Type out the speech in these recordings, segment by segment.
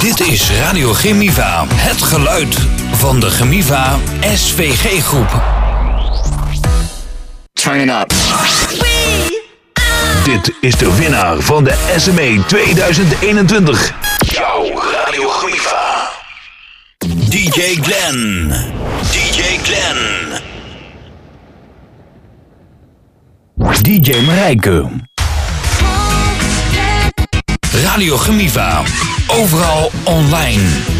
Dit is Radio Gemiva. Het geluid van de Gemiva SVG-groep. Turn it up. Dit is de winnaar van de SME 2021. Jouw Radio Gemiva. DJ Glenn. DJ Glenn. DJ Marijke. Radio Gemiva. Overal online.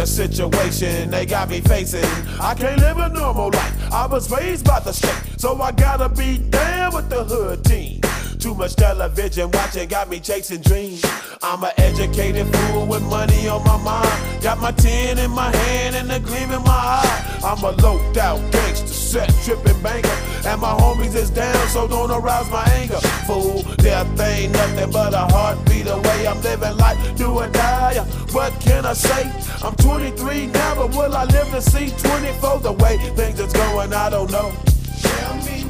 the situation they got me facing. I can't live a normal life. I was raised by the state, so I gotta be down with the hood team. Too much television watching got me chasing dreams. I'm an educated fool with money on my mind. Got my tin in my hand and a gleam in my eye. I'm a loped out gangster, set tripping banker. And my homies is down, so don't arouse my anger. Fool, death ain't nothing but a heartbeat away. I'm living life, do or die. What can I say? I'm 23 now, but will I live to see 24? The way things is going, I don't know. Tell me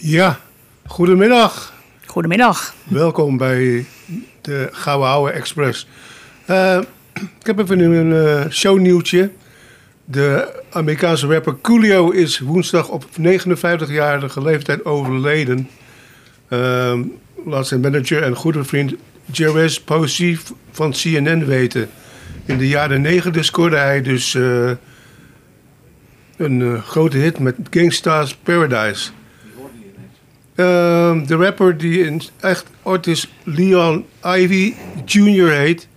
Ja, goedemiddag. Goedemiddag. Welkom bij de Gouden Ouwe Express. Eh, ik heb even een eh, shownieuwtje. De Amerikaanse rapper Coolio is woensdag op 59-jarige leeftijd overleden. Ehm, laat zijn manager en goede vriend Jerez Posey van CNN weten. In de jaren 90 scoorde hij dus eh, een grote hit met Gangsta's Paradise. Ehm, de rapper die in echt ooit is Leon Ivy Jr. heet,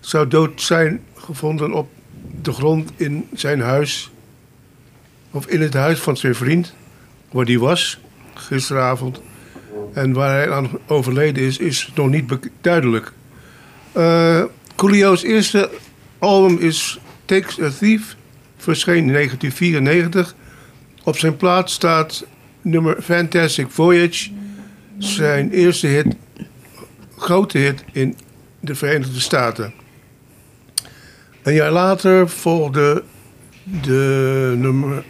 zou dood zijn gevonden op de grond in zijn huis. Of in het huis van zijn vriend, waar die was, gisteravond. En waar hij aan overleden is, is nog niet duidelijk. Eh Coolio's eerste album is Takes a Thief, verscheen in 1994. Op zijn plaat staat nummer Fantastic Voyage, zijn eerste hit, grote hit in de Verenigde Staten. Een jaar later volgde, de nummer,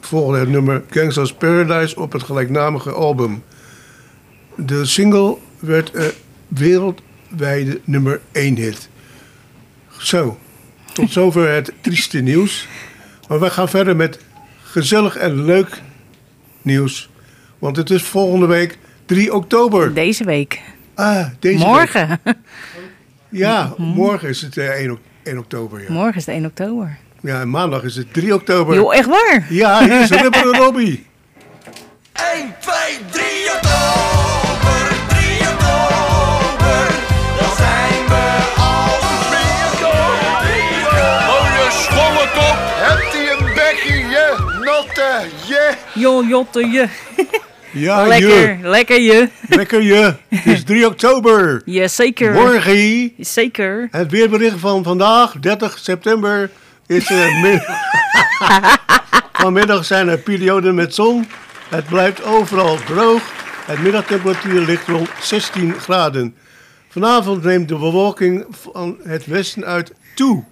volgde het nummer Gangsta's Paradise op het gelijknamige album. De single werd een wereldwijde nummer 1 hit. Zo, tot zover het trieste nieuws. Maar we gaan verder met gezellig en leuk nieuws. Want het is volgende week 3 oktober. Deze week. Ah, deze week. Morgen. Ja, morgen is het eh, 1, ok- 1 oktober. Ja. Morgen is het 1 oktober. ja, en maandag is het 3 oktober. Joh, echt waar? Ja, hier is Ripper en Robbie. 1, 2, 3 oktober, Joh, jotte, je. Ja, Lekker, je. lekker je. Lekker je. Het is 3 oktober. Ja, zeker. Morgen. Zeker. Het weerbericht van vandaag, 30 september, is uh, mid- Vanmiddag zijn er perioden met zon. Het blijft overal droog. Het middagtemperatuur ligt rond 16 graden. Vanavond neemt de bewolking van het westen uit toe.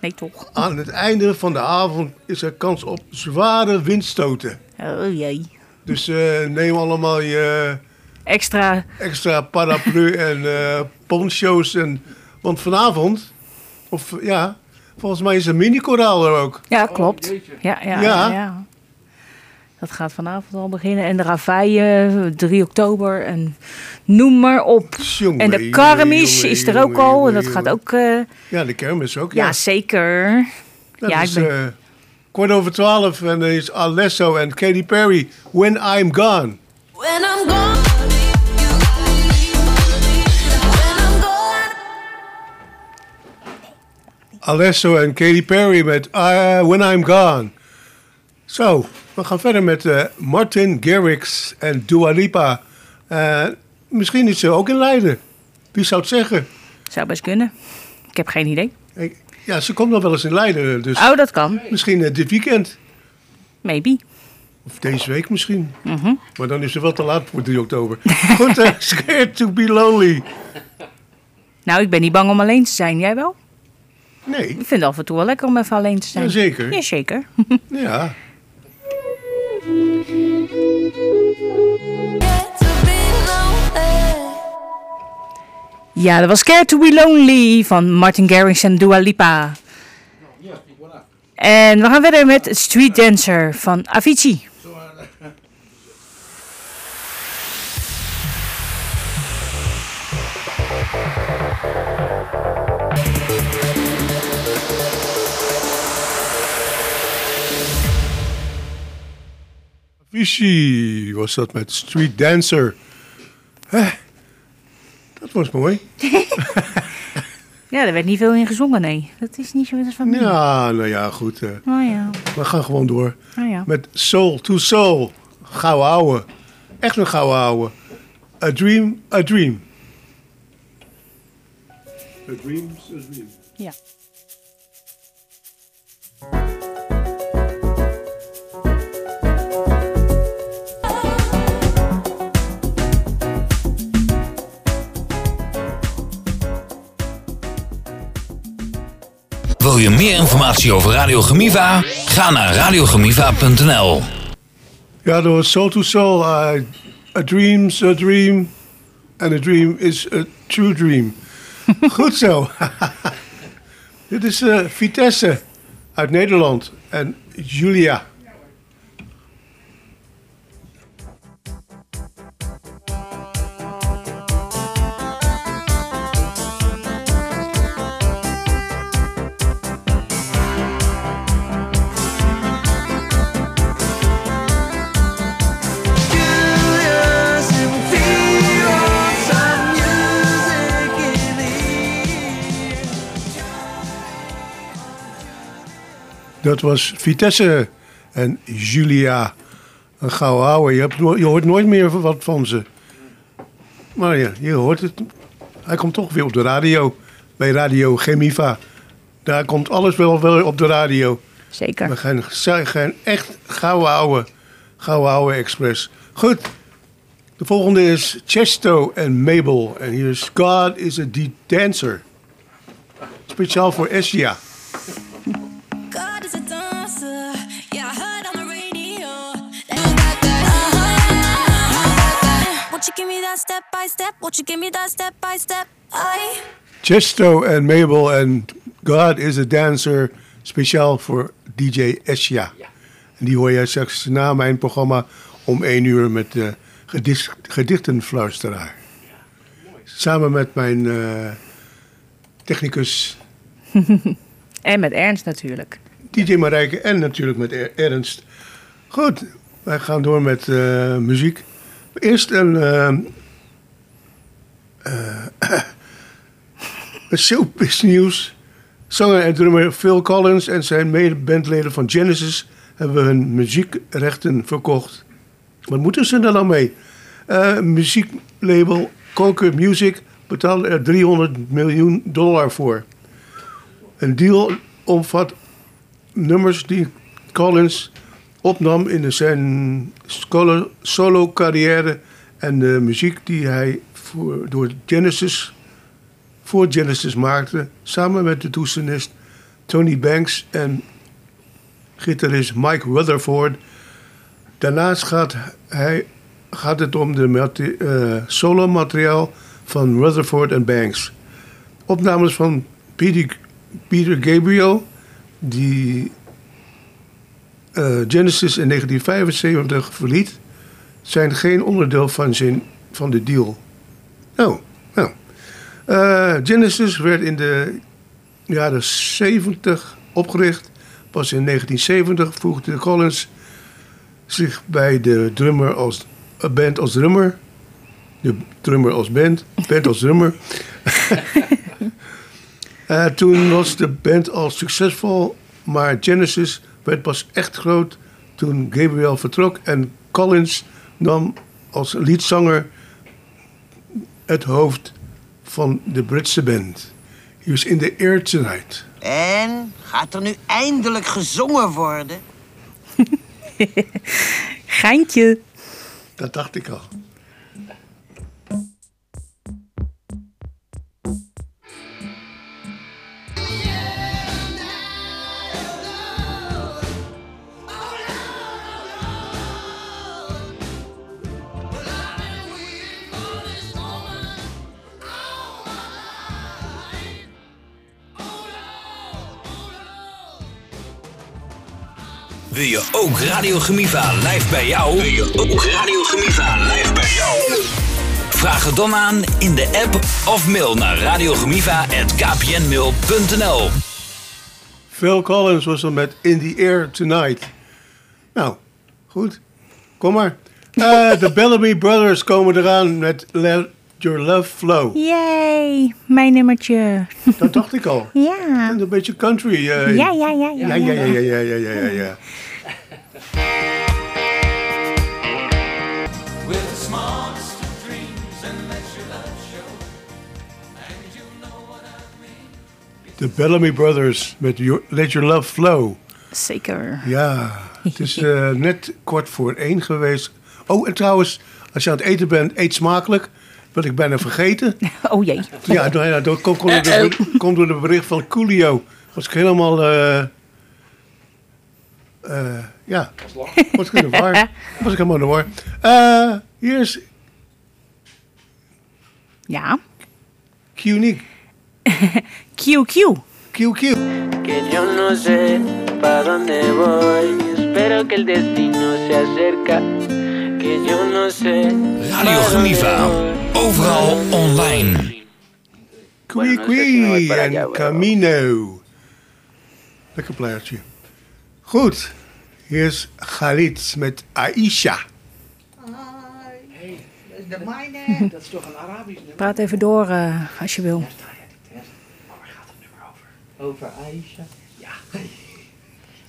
Nee, toch? Aan het einde van de avond is er kans op zware windstoten. Oh jee. Dus eh, neem allemaal je Extra. extra paraplu en eh poncho's. En, want vanavond, of ja, volgens mij is er mini-koraal er ook. Ja, klopt. Ja, ja, Ja. ja. ja. Dat gaat vanavond al beginnen. En de Ravaille, 3 oktober. En noem maar op. Jongen, En de jongen, is er ook jongen, al. En jongen, dat gaat ook... eh, Ja, de kermis ook. ja, Ja, zeker. dat ja, is ik ben- eh, kwart over twaalf en er is Alesso en Katy Perry, When I'm Gone. When I'm gone, when I'm gone, Alesso en Katy Perry met uh, When I'm Gone. Zo, we gaan verder met eh, Martin Garrix en Dua Lipa. Eh, misschien is ze ook in Leiden. Wie zou het zeggen? Zou best kunnen. Ik heb geen idee. Ik- Ja, ze komt nog wel eens in Leiden, dus Oh, dat kan. misschien eh, dit weekend. Maybe. Of deze week misschien. Mhm. Maar dan is het wel te laat voor 3 oktober. Goed, eh, Scared to be lonely. Nou, ik ben niet bang om alleen te zijn. Jij wel? Nee, Ik vind het af en toe wel lekker om even alleen te zijn. Jazeker. Jazeker. ja. Ja, dat was Scared to be Lonely van Martin Garrix en Dua Lipa. En we gaan verder met Street Dancer van Avicii. Vichy was dat met Street Dancer. Dat was mooi. Ja, er werd niet veel in gezongen, nee. Dat is niet zo van mij. Ja, nou ja, goed. eh, Oh ja, we gaan gewoon door. oh ja. Met Soul to Soul. Gouden ouwe. Echt een gouden ouwe. A Dream, A Dream. A Dream's A Dream. ja. Je meer informatie over Radio Gemiva? Ga naar radiogemiva.nl. Ja, dat was Soul to Soul. Uh, a Dream's A Dream. And a Dream is a True Dream. Goed zo. Dit is eh, Vitesse uit Nederland. En Julia. Dat was Vitesse en Julia. Een gouden ouwe. Je, hebt, no- je hoort nooit meer wat van ze. Maar ja, je hoort het. Hij komt toch weer op de radio. Bij Radio Chemiva. Daar komt alles wel, wel op de radio. Zeker. We gaan, echt gouden ouwe, gouden ouwe express. Goed. De volgende is Chesto en Mabel. En hier is God is a Deep Dancer. Speciaal voor Essia. Won't you give me that step by step? Won't you give me that step by step? I. Chesto en Mabel en God is a Dancer. Speciaal voor DJ Essia. En die hoor jij straks na mijn programma om 1 uur met de gedicht, gedichtenfluisteraar. Samen met mijn eh, technicus En met Ernst natuurlijk. DJ Marijke en natuurlijk met Er- Ernst. Goed, wij gaan door met eh, muziek. Eerst een, eh, eh, showbiz nieuws. Zanger en drummer Phil Collins en zijn mede-bandleden van Genesis hebben hun muziekrechten verkocht. Wat moeten ze er dan mee? Eh, muzieklabel Conquer Music betaalde er 300 miljoen dollar voor. Een deal omvat nummers die Collins opnam in zijn solo- solo-carrière en de muziek die hij voor, door Genesis, voor Genesis maakte, samen met de toetsenist Tony Banks en gitarist Mike Rutherford. Daarnaast gaat, hij, gaat het om de eh, solo-materiaal van Rutherford en Banks. Opnames van Peter, Peter Gabriel, die eh, Genesis in 1975 verliet, zijn geen onderdeel van, zijn, van de deal. Oh, nou. Eh, Genesis werd in de jaren 70 opgericht. Pas in 1970 voegde Collins zich bij de drummer als eh, band als drummer. De drummer als band, band als drummer. Toen was de band al succesvol, maar Genesis werd pas echt groot toen Gabriel vertrok en Collins nam als liedzanger het hoofd van de Britse band. He was in the air tonight. En gaat er nu eindelijk gezongen worden? Geintje. Dat dacht ik al. Wil je ook Radio Gemiva live bij jou? Wil je ook Radio Gemiva live bij jou? Vraag het dan aan in de app of mail naar radiogemiva.kpnmail.nl Phil Collins was er met In the Air Tonight. Nou, goed. Kom maar. Eh, De Bellamy Brothers komen eraan met Your Love Flow. Yay, mijn nummertje. Dat dacht ik al. Ja. En een beetje country. Ja, ja, ja, ja. Ja, ja, ja, ja, ja, ja, ja, ja, ja. De Bellamy Brothers met Your- Let Your Love Flow. Zeker. Ja, het is eh, net kort voor één geweest. Oh, en trouwens, als je aan het eten bent, eet smakelijk. Wat ik bijna vergeten. Oh jee. Ja, nou ja, dat komt, door de, komt door de bericht van Coolio. Was ik helemaal... eh eh, ja, was ik in de war. Was ik helemaal in de war. Eh, hier is Ja. Q-Unique. QQ. QQ. que yo no sé para dónde voy. Espero que el destino se acerca. Que yo no sé. Radio Gemiva, overal online. Qui Qui en Camino. Lekker plaatje. Goed, hier is Khalid met Aisha. Dat is toch een Arabisch nummer? Praat even door eh, als je wil. Waar gaat het nummer over? Over Aisha? Ja.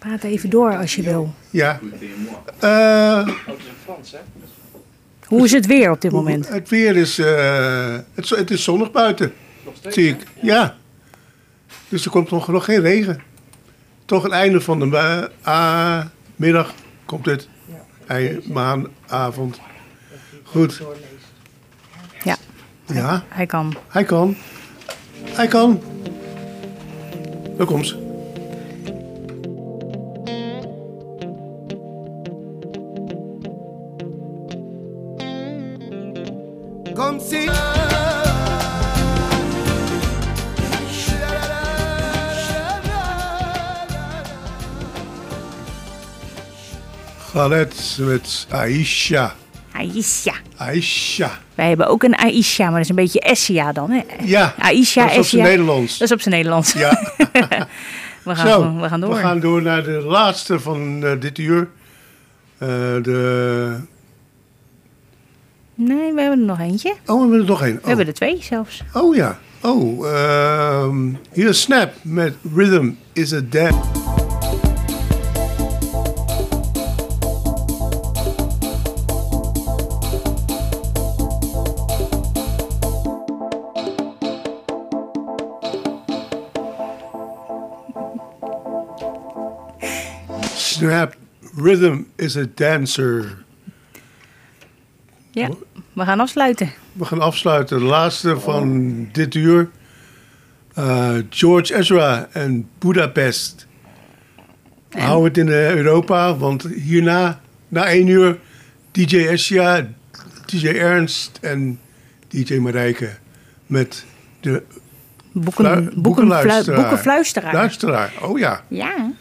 Praat even door als je wil. Ja. Eh, Hoe is het weer op dit moment? het weer is, eh, het, het is zonnig buiten, zie ik. Ja. Dus er komt nog, nog geen regen. Toch het einde van de ah, middag komt het. Ei- Maandavond. Goed. Ja, Ja, hij kan. hij kan. Hij kan. Daar komt ze. Galet met Aisha. Aisha. Aisha. Wij hebben ook een Aisha, maar dat is een beetje Essia dan. Hè? Ja, Aisha, dat is op zijn. Nederlands. Dat is op zijn Nederlands. Ja. we, gaan, Zo, we gaan door. We gaan door naar de laatste van eh, dit uur. Eh, de... Nee, we hebben er nog eentje. Oh, we hebben er nog één. We hebben er twee zelfs. Oh ja. Oh, ehm, hier Snap met Rhythm is a Dance. Snap, Rhythm is a Dancer. Ja, we gaan afsluiten. We gaan afsluiten. De laatste van dit uur. Eh, George Ezra en Budapest. Hou het in Europa, want hierna, na één uur, DJ Essia, DJ Ernst en DJ Marijke. Met de Boeken, boekenfluisteraar. Luisteraar, oh ja. Ja,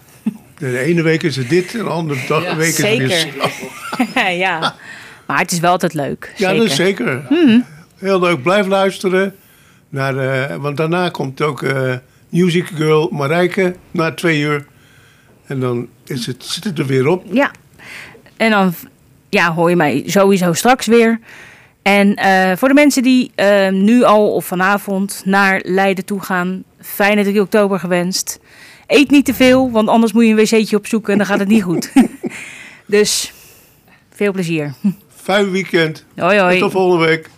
De ene week is het dit, en de andere dag, Ja, week is het weer zeker. ja. Maar het is wel altijd leuk. Ja, dat is zeker. Mhm. Heel leuk. Blijf luisteren. Naar, eh, want daarna komt ook eh Music Girl Marijke na twee uur. En dan is het, zit het er weer op. Ja. En dan ja, hoor je mij sowieso straks weer. En eh, voor de mensen die nu al of vanavond naar Leiden toe gaan, fijne 3 oktober gewenst. Eet niet te veel, want anders moet je een wc'tje opzoeken en dan gaat het niet goed. dus veel plezier. Fijn weekend. Hoi hoi. Tot volgende week.